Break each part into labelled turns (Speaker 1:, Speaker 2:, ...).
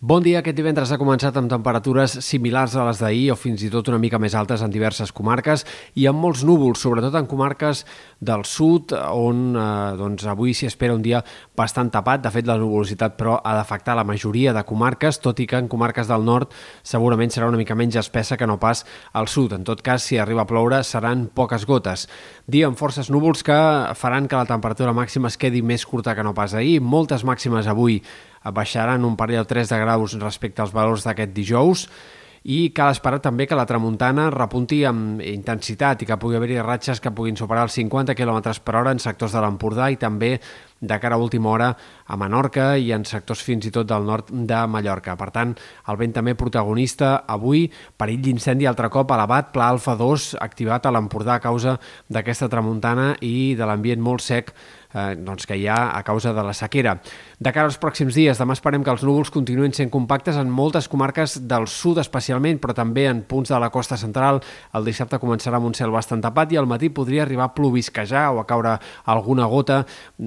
Speaker 1: Bon dia. Aquest divendres ha començat amb temperatures similars a les d'ahir o fins i tot una mica més altes en diverses comarques i amb molts núvols, sobretot en comarques del sud, on eh, doncs avui s'hi espera un dia bastant tapat. De fet, la nuvolositat, però, ha d'afectar la majoria de comarques, tot i que en comarques del nord segurament serà una mica menys espessa que no pas al sud. En tot cas, si arriba a ploure, seran poques gotes. Dia amb forces núvols que faran que la temperatura màxima es quedi més curta que no pas ahir. Moltes màximes avui baixaran un parell o tres de graus respecte als valors d'aquest dijous. I cal esperar també que la tramuntana repunti amb intensitat i que pugui haver-hi ratxes que puguin superar els 50 km per hora en sectors de l'Empordà i també de cara a última hora a Menorca i en sectors fins i tot del nord de Mallorca. Per tant, el vent també protagonista avui, perill d'incendi altre cop elevat, pla alfa 2 activat a l'Empordà a causa d'aquesta tramuntana i de l'ambient molt sec eh, doncs que hi ha a causa de la sequera. De cara als pròxims dies, demà esperem que els núvols continuïn sent compactes en moltes comarques del sud especialment, però també en punts de la costa central. El dissabte començarà amb un cel bastant tapat i al matí podria arribar a plovisquejar o a caure alguna gota,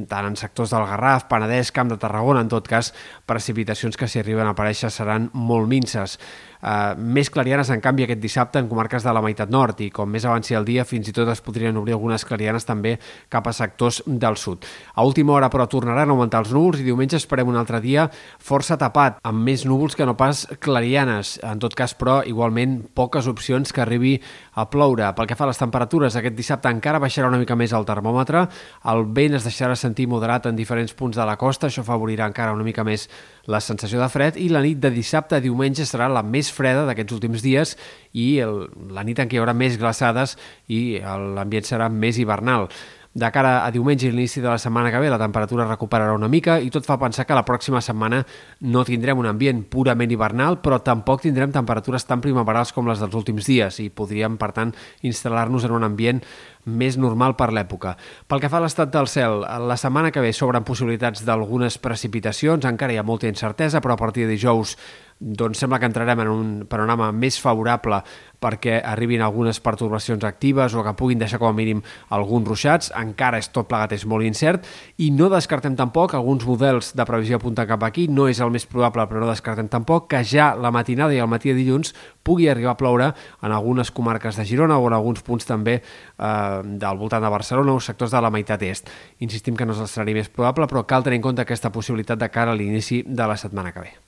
Speaker 1: tant en sectors del Garraf, Penedès, Camp de Tarragona, en tot cas, precipitacions que si arriben a aparèixer seran molt minces. Uh, més clarianes, en canvi, aquest dissabte en comarques de la meitat nord i com més avanci el dia, fins i tot es podrien obrir algunes clarianes també cap a sectors del sud. A última hora, però, tornaran a augmentar els núvols i diumenge esperem un altre dia força tapat, amb més núvols que no pas clarianes. En tot cas, però, igualment, poques opcions que arribi a ploure. Pel que fa a les temperatures, aquest dissabte encara baixarà una mica més el termòmetre, el vent es deixarà sentir moderat en diferents punts de la costa, això afavorirà encara una mica més la sensació de fred i la nit de dissabte a diumenge serà la més freda d'aquests últims dies i el, la nit en què hi haurà més glaçades i l'ambient serà més hivernal. De cara a diumenge i l'inici de la setmana que ve, la temperatura recuperarà una mica i tot fa pensar que la pròxima setmana no tindrem un ambient purament hivernal, però tampoc tindrem temperatures tan primaverals com les dels últims dies i podríem, per tant, instal·lar-nos en un ambient més normal per l'època. Pel que fa a l'estat del cel, la setmana que ve s'obren possibilitats d'algunes precipitacions, encara hi ha molta incertesa, però a partir de dijous doncs sembla que entrarem en un panorama més favorable perquè arribin algunes pertorbacions actives o que puguin deixar com a mínim alguns ruixats. Encara és tot plegat, és molt incert i no descartem tampoc alguns models de previsió apunten cap aquí, no és el més probable, però no descartem tampoc que ja la matinada i el matí de dilluns pugui arribar a ploure en algunes comarques de Girona o en alguns punts també eh, del voltant de Barcelona o sectors de la meitat est. Insistim que no és l'escenari més probable, però cal tenir en compte aquesta possibilitat de cara a l'inici de la setmana que ve.